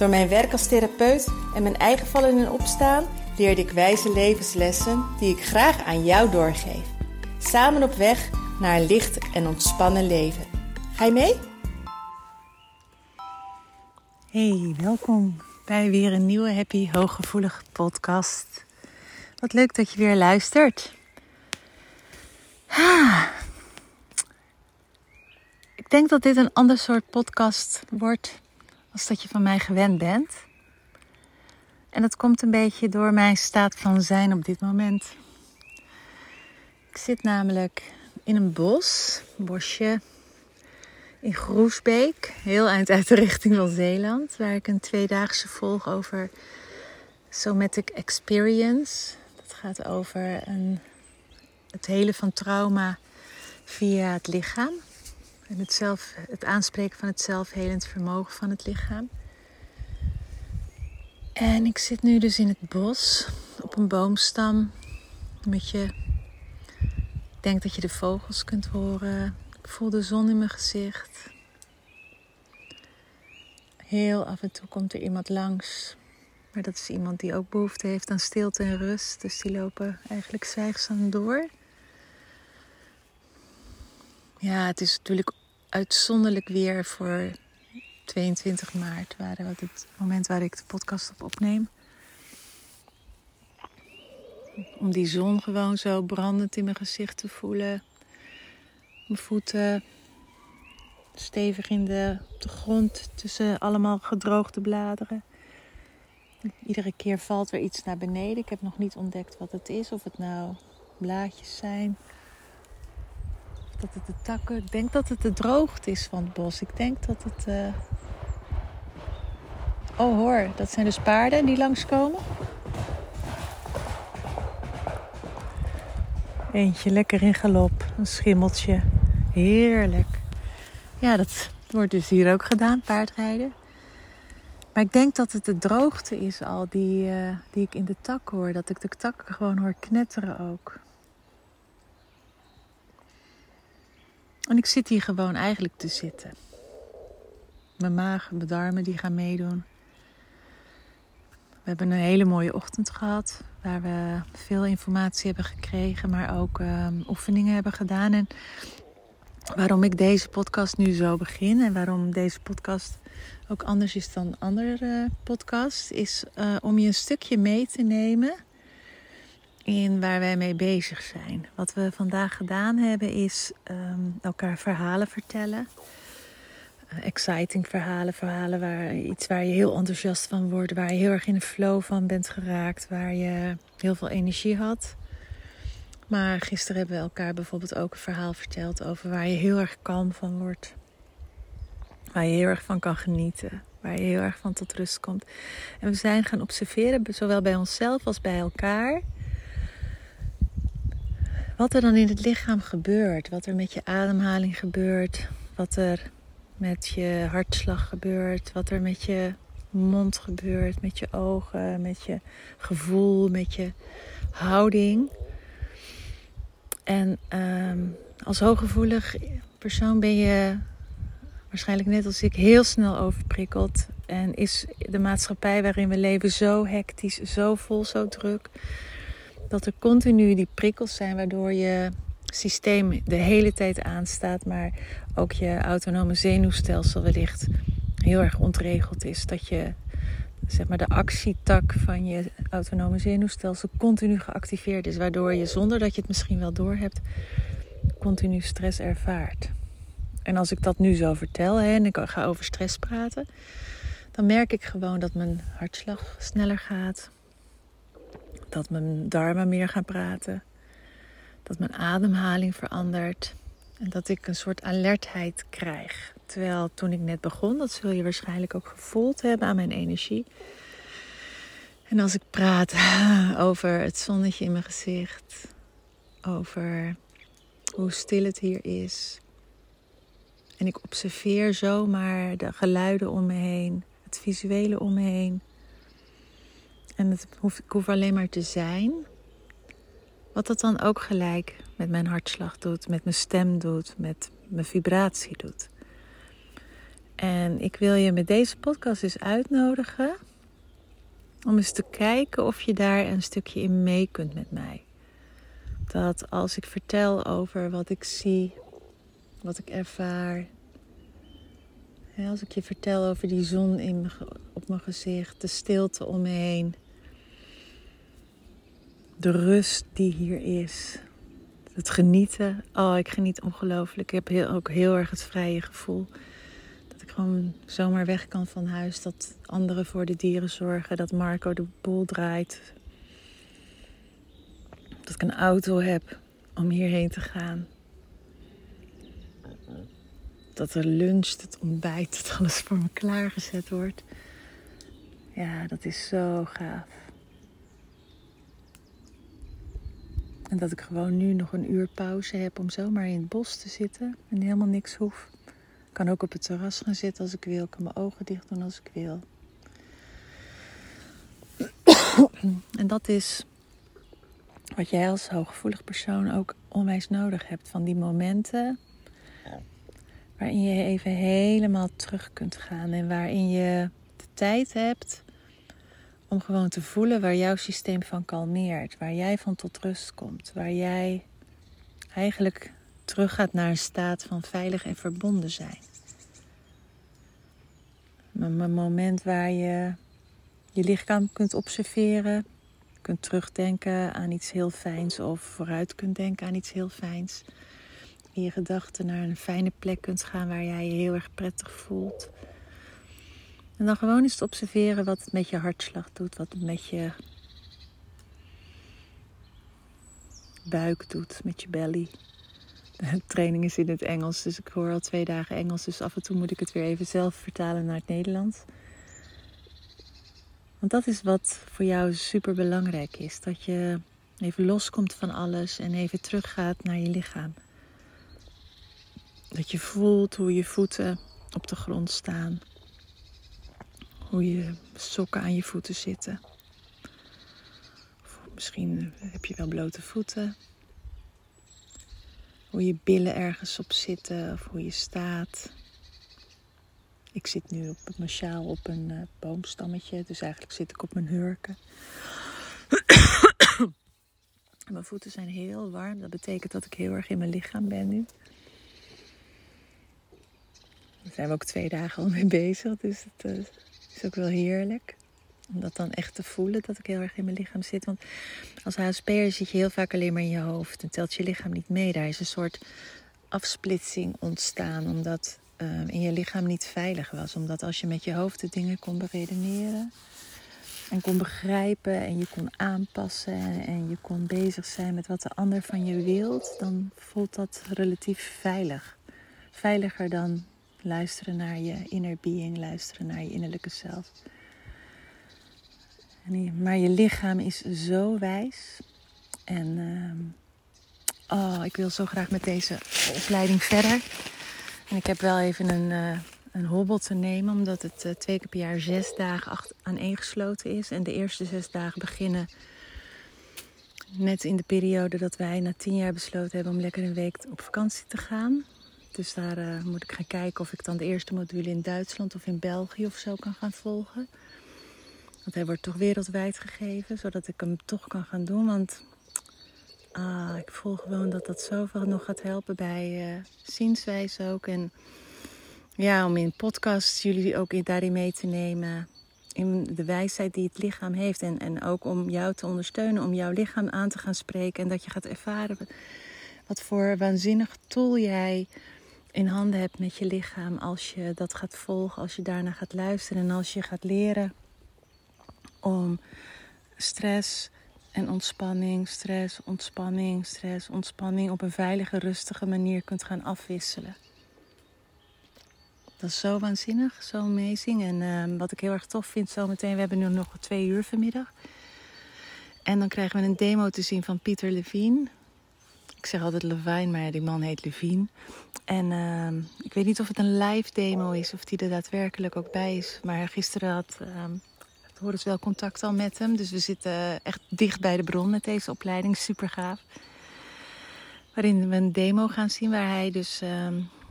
Door mijn werk als therapeut en mijn eigen vallen en opstaan leerde ik wijze levenslessen die ik graag aan jou doorgeef. Samen op weg naar een licht en ontspannen leven. Ga je mee? Hey, welkom bij weer een nieuwe Happy Hooggevoelig podcast. Wat leuk dat je weer luistert. Ah. Ik denk dat dit een ander soort podcast wordt als dat je van mij gewend bent. En dat komt een beetje door mijn staat van zijn op dit moment. Ik zit namelijk in een bos, een bosje in Groesbeek, heel eind uit de richting van Zeeland, waar ik een tweedaagse volg over Somatic Experience. Dat gaat over een, het hele van trauma via het lichaam. En het, zelf, het aanspreken van het zelfhelend vermogen van het lichaam. En ik zit nu dus in het bos op een boomstam. Met je. Ik denk dat je de vogels kunt horen. Ik voel de zon in mijn gezicht. Heel af en toe komt er iemand langs. Maar dat is iemand die ook behoefte heeft aan stilte en rust. Dus die lopen eigenlijk zwijgzaam door. Ja, het is natuurlijk uitzonderlijk weer voor 22 maart, waar het moment waar ik de podcast op opneem. Om die zon gewoon zo brandend in mijn gezicht te voelen. Mijn voeten stevig in de, op de grond tussen allemaal gedroogde bladeren. Iedere keer valt er iets naar beneden. Ik heb nog niet ontdekt wat het is. Of het nou blaadjes zijn dat het de takken. Ik denk dat het de droogte is van het bos. Ik denk dat het. Uh... Oh hoor, dat zijn dus paarden die langskomen. Eentje lekker in galop, een schimmeltje. Heerlijk. Ja, dat wordt dus hier ook gedaan, paardrijden. Maar ik denk dat het de droogte is al die, uh, die ik in de tak hoor. Dat ik de takken gewoon hoor knetteren ook. En ik zit hier gewoon eigenlijk te zitten. Mijn maag en mijn darmen die gaan meedoen. We hebben een hele mooie ochtend gehad. Waar we veel informatie hebben gekregen. Maar ook ehm, oefeningen hebben gedaan. En waarom ik deze podcast nu zo begin. En waarom deze podcast ook anders is dan andere podcasts. Is uh, om je een stukje mee te nemen in waar wij mee bezig zijn. Wat we vandaag gedaan hebben is ehm, elkaar verhalen vertellen. Uh, exciting verhalen, verhalen waar iets waar je heel enthousiast van wordt, waar je heel erg in de flow van bent geraakt, waar je heel veel energie had. Maar gisteren hebben we elkaar bijvoorbeeld ook een verhaal verteld over waar je heel erg kalm van wordt. Waar je heel erg van kan genieten. Waar je heel erg van tot rust komt. En we zijn gaan observeren, zowel bij onszelf als bij elkaar wat er dan in het lichaam gebeurt. Wat er met je ademhaling gebeurt. Wat er met je hartslag gebeurt. Wat er met je mond gebeurt. Met je ogen. Met je gevoel. Met je houding. En um, als hooggevoelig persoon ben je waarschijnlijk net als ik heel snel overprikkeld. En is de maatschappij waarin we leven zo hectisch, zo vol, zo druk dat er continu die prikkels zijn waardoor je systeem de hele tijd aanstaat, maar ook je autonome zenuwstelsel wellicht heel erg ontregeld is. Dat je zeg maar de actietak van je autonome zenuwstelsel continu geactiveerd is, waardoor je zonder dat je het misschien wel doorhebt, continu stress ervaart. En als ik dat nu zo vertel hè, en ik ga over stress praten, dan merk ik gewoon dat mijn hartslag sneller gaat, dat mijn darmen meer gaan praten. Dat mijn ademhaling verandert. En dat ik een soort alertheid krijg. Terwijl toen ik net begon, dat zul je waarschijnlijk ook gevoeld hebben aan mijn energie. En als ik praat over het zonnetje in mijn gezicht, over hoe stil het hier is. En ik observeer zomaar de geluiden om me heen, het visuele om me heen. En het hoef, ik hoef alleen maar te zijn. Wat dat dan ook gelijk met mijn hartslag doet, met mijn stem doet, met mijn vibratie doet. En ik wil je met deze podcast dus uitnodigen om eens te kijken of je daar een stukje in mee kunt met mij. Dat als ik vertel over wat ik zie, wat ik ervaar. Als ik je vertel over die zon in op mijn gezicht, de stilte om me heen. De rust die hier is. Het genieten. Oh, ik geniet ongelooflijk. Ik heb heel, ook heel erg het vrije gevoel gewoon zomaar weg kan van huis. Dat anderen voor de dieren zorgen. Dat Marco de boel draait. Dat ik een auto heb om hierheen te gaan. Dat er luncht, het ontbijt, dat alles voor me klaargezet wordt. Ja, dat is zo gaaf. En dat ik gewoon nu nog een uur pauze heb om zomaar in het bos te zitten en helemaal niks hoef kan ook op het terras gaan zitten als ik wil. Ik kan mijn ogen dicht doen als ik wil. en dat is wat jij als hooggevoelig persoon ook onwijs nodig hebt. Van die momenten waarin je even helemaal terug kunt gaan. En waarin je de tijd hebt om gewoon te voelen waar jouw systeem van kalmeert. Waar jij van tot rust komt. Waar jij eigenlijk teruggaat naar een staat van veilig en verbonden zijn. Een moment waar je je lichaam kunt observeren, kunt terugdenken aan iets heel fijns of vooruit kunt denken aan iets heel fijns. In je gedachten naar een fijne plek kunt gaan waar jij je heel erg prettig voelt. En dan gewoon eens te observeren wat het met je hartslag doet, wat het met je buik doet, met je belly. De training is in het Engels, dus ik hoor al twee dagen Engels. Dus af en toe moet ik het weer even zelf vertalen naar het Nederlands. Want dat is wat voor jou super belangrijk is. Dat je even loskomt van alles en even teruggaat naar je lichaam. Dat je voelt hoe je voeten op de grond staan. Hoe je sokken aan je voeten zitten. Of misschien heb je wel blote voeten. Hoe je billen ergens op zitten of hoe je staat. Ik zit nu op mijn sjaal op een uh, boomstammetje, dus eigenlijk zit ik op mijn hurken. mijn voeten zijn heel warm, dat betekent dat ik heel erg in mijn lichaam ben nu. Daar zijn we ook twee dagen al mee bezig, dus het uh, is ook wel heerlijk. Om dat dan echt te voelen, dat ik heel erg in mijn lichaam zit. Want als HSP'er zit je heel vaak alleen maar in je hoofd. En telt je lichaam niet mee. Daar is een soort afsplitsing ontstaan. Omdat uh, in je lichaam niet veilig was. Omdat als je met je hoofd de dingen kon beredeneren. En kon begrijpen en je kon aanpassen. En, en je kon bezig zijn met wat de ander van je wilt. Dan voelt dat relatief veilig. Veiliger dan luisteren naar je inner being. Luisteren naar je innerlijke zelf. Maar je lichaam is zo wijs. En uh, oh, ik wil zo graag met deze opleiding verder. En ik heb wel even een, uh, een hobbel te nemen, omdat het uh, twee keer per jaar zes dagen aaneengesloten is. En de eerste zes dagen beginnen net in de periode dat wij na tien jaar besloten hebben om lekker een week op vakantie te gaan. Dus daar uh, moet ik gaan kijken of ik dan de eerste module in Duitsland of in België of zo kan gaan volgen. Want hij wordt toch wereldwijd gegeven, zodat ik hem toch kan gaan doen. Want ah, ik voel gewoon dat dat zoveel nog gaat helpen bij uh, zienswijze ook. En ja, om in podcasts jullie ook daarin mee te nemen. In de wijsheid die het lichaam heeft. En, en ook om jou te ondersteunen, om jouw lichaam aan te gaan spreken. En dat je gaat ervaren wat voor waanzinnig tool jij in handen hebt met je lichaam. Als je dat gaat volgen, als je daarna gaat luisteren en als je gaat leren om stress en ontspanning, stress, ontspanning, stress, ontspanning op een veilige, rustige manier kunt gaan afwisselen. Dat is zo waanzinnig, zo amazing. En ehm, wat ik heel erg tof vind zometeen, we hebben nu nog twee uur vanmiddag. En dan krijgen we een demo te zien van Pieter Levine. Ik zeg altijd Levine, maar die man heet Levine. En ehm, ik weet niet of het een live demo is of die er daadwerkelijk ook bij is. Maar gisteren had um, Horus wel contact al met hem. Dus we zitten echt dicht bij de bron met deze opleiding. Super gaaf. Waarin we een demo gaan zien waar hij dus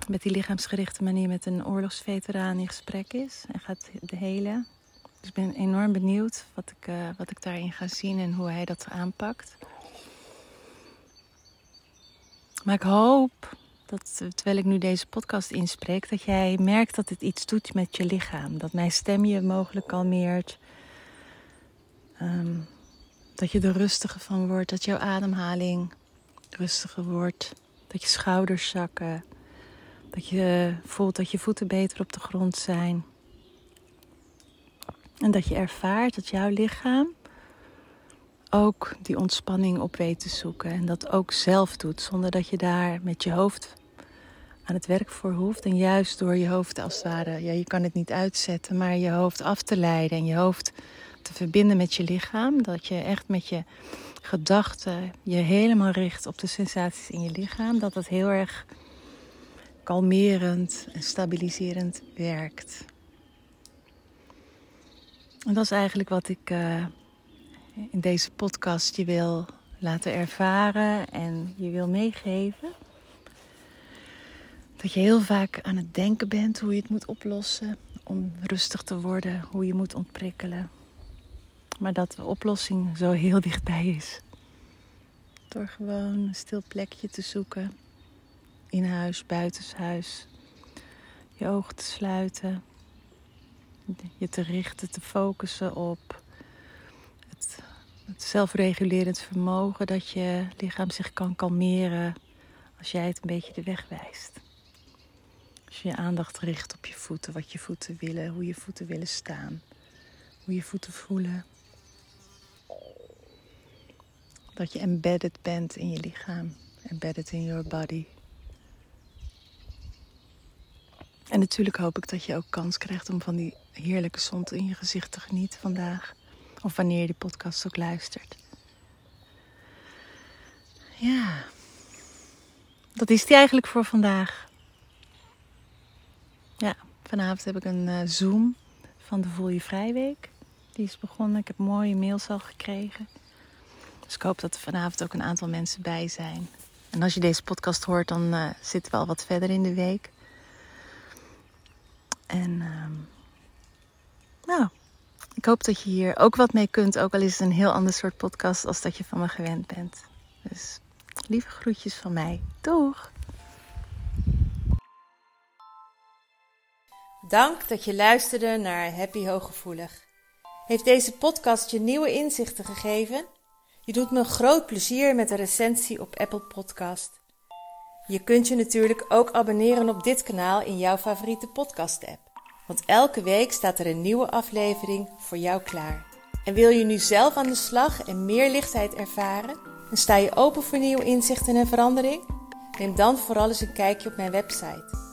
met die lichaamsgerichte manier met een oorlogsveteraan in gesprek is. En gaat de hele. Dus ik ben enorm benieuwd wat ik, uh, wat ik daarin ga zien en hoe hij dat aanpakt. Maar ik hoop dat terwijl ik nu deze podcast inspreek, dat jij merkt dat het iets doet met je lichaam. Dat mijn stem je mogelijk kalmeert. Um, dat je er rustiger van wordt. Dat jouw ademhaling rustiger wordt. Dat je schouders zakken. Dat je voelt dat je voeten beter op de grond zijn. En dat je ervaart dat jouw lichaam ook die ontspanning op weet te zoeken. En dat ook zelf doet, zonder dat je daar met je hoofd aan het werk voor hoeft. En juist door je hoofd als het ware, ja, je kan het niet uitzetten, maar je hoofd af te leiden en je hoofd te verbinden met je lichaam. Dat je echt met je gedachten je helemaal richt op de sensaties in je lichaam. Dat dat heel erg kalmerend en stabiliserend werkt. En dat is eigenlijk wat ik uh, in deze podcast je wil laten ervaren en je wil meegeven. Dat je heel vaak aan het denken bent hoe je het moet oplossen om rustig te worden, hoe je moet ontprikkelen. Maar dat de oplossing zo heel dichtbij is. Door gewoon een stil plekje te zoeken in huis, buitenshuis. Je ogen te sluiten. Je te richten, te focussen op het, het zelfregulerend vermogen dat je lichaam zich kan kalmeren als jij het een beetje de weg wijst. Als je je aandacht richt op je voeten, wat je voeten willen, hoe je voeten willen staan, hoe je voeten voelen. Dat je embedded bent in je lichaam, embedded in your body. En natuurlijk hoop ik dat je ook kans krijgt om van die heerlijke zon in je gezicht te genieten vandaag. Of wanneer je de podcast ook luistert. Ja, dat is die eigenlijk voor vandaag. Ja, vanavond heb ik een uh, Zoom van de Voel Je Vrijweek. Die is begonnen. Ik heb mooie mails al gekregen. Dus ik hoop dat er vanavond ook een aantal mensen bij zijn. En als je deze podcast hoort, dan uh, zitten we al wat verder in de week. En ehm, nou, ik hoop dat je hier ook wat mee kunt. Ook al is het een heel ander soort podcast als dat je van me gewend bent. Dus lieve groetjes van mij. Doeg! Dank dat je luisterde naar Happy Hooggevoelig. Heeft deze podcast je nieuwe inzichten gegeven? Je doet me groot plezier met een recensie op Apple Podcast. Je kunt je natuurlijk ook abonneren op dit kanaal in jouw favoriete podcast-app. Want elke week staat er een nieuwe aflevering voor jou klaar. En wil je nu zelf aan de slag en meer lichtheid ervaren? En sta je open voor nieuwe inzichten en verandering? Neem dan vooral eens een kijkje op mijn website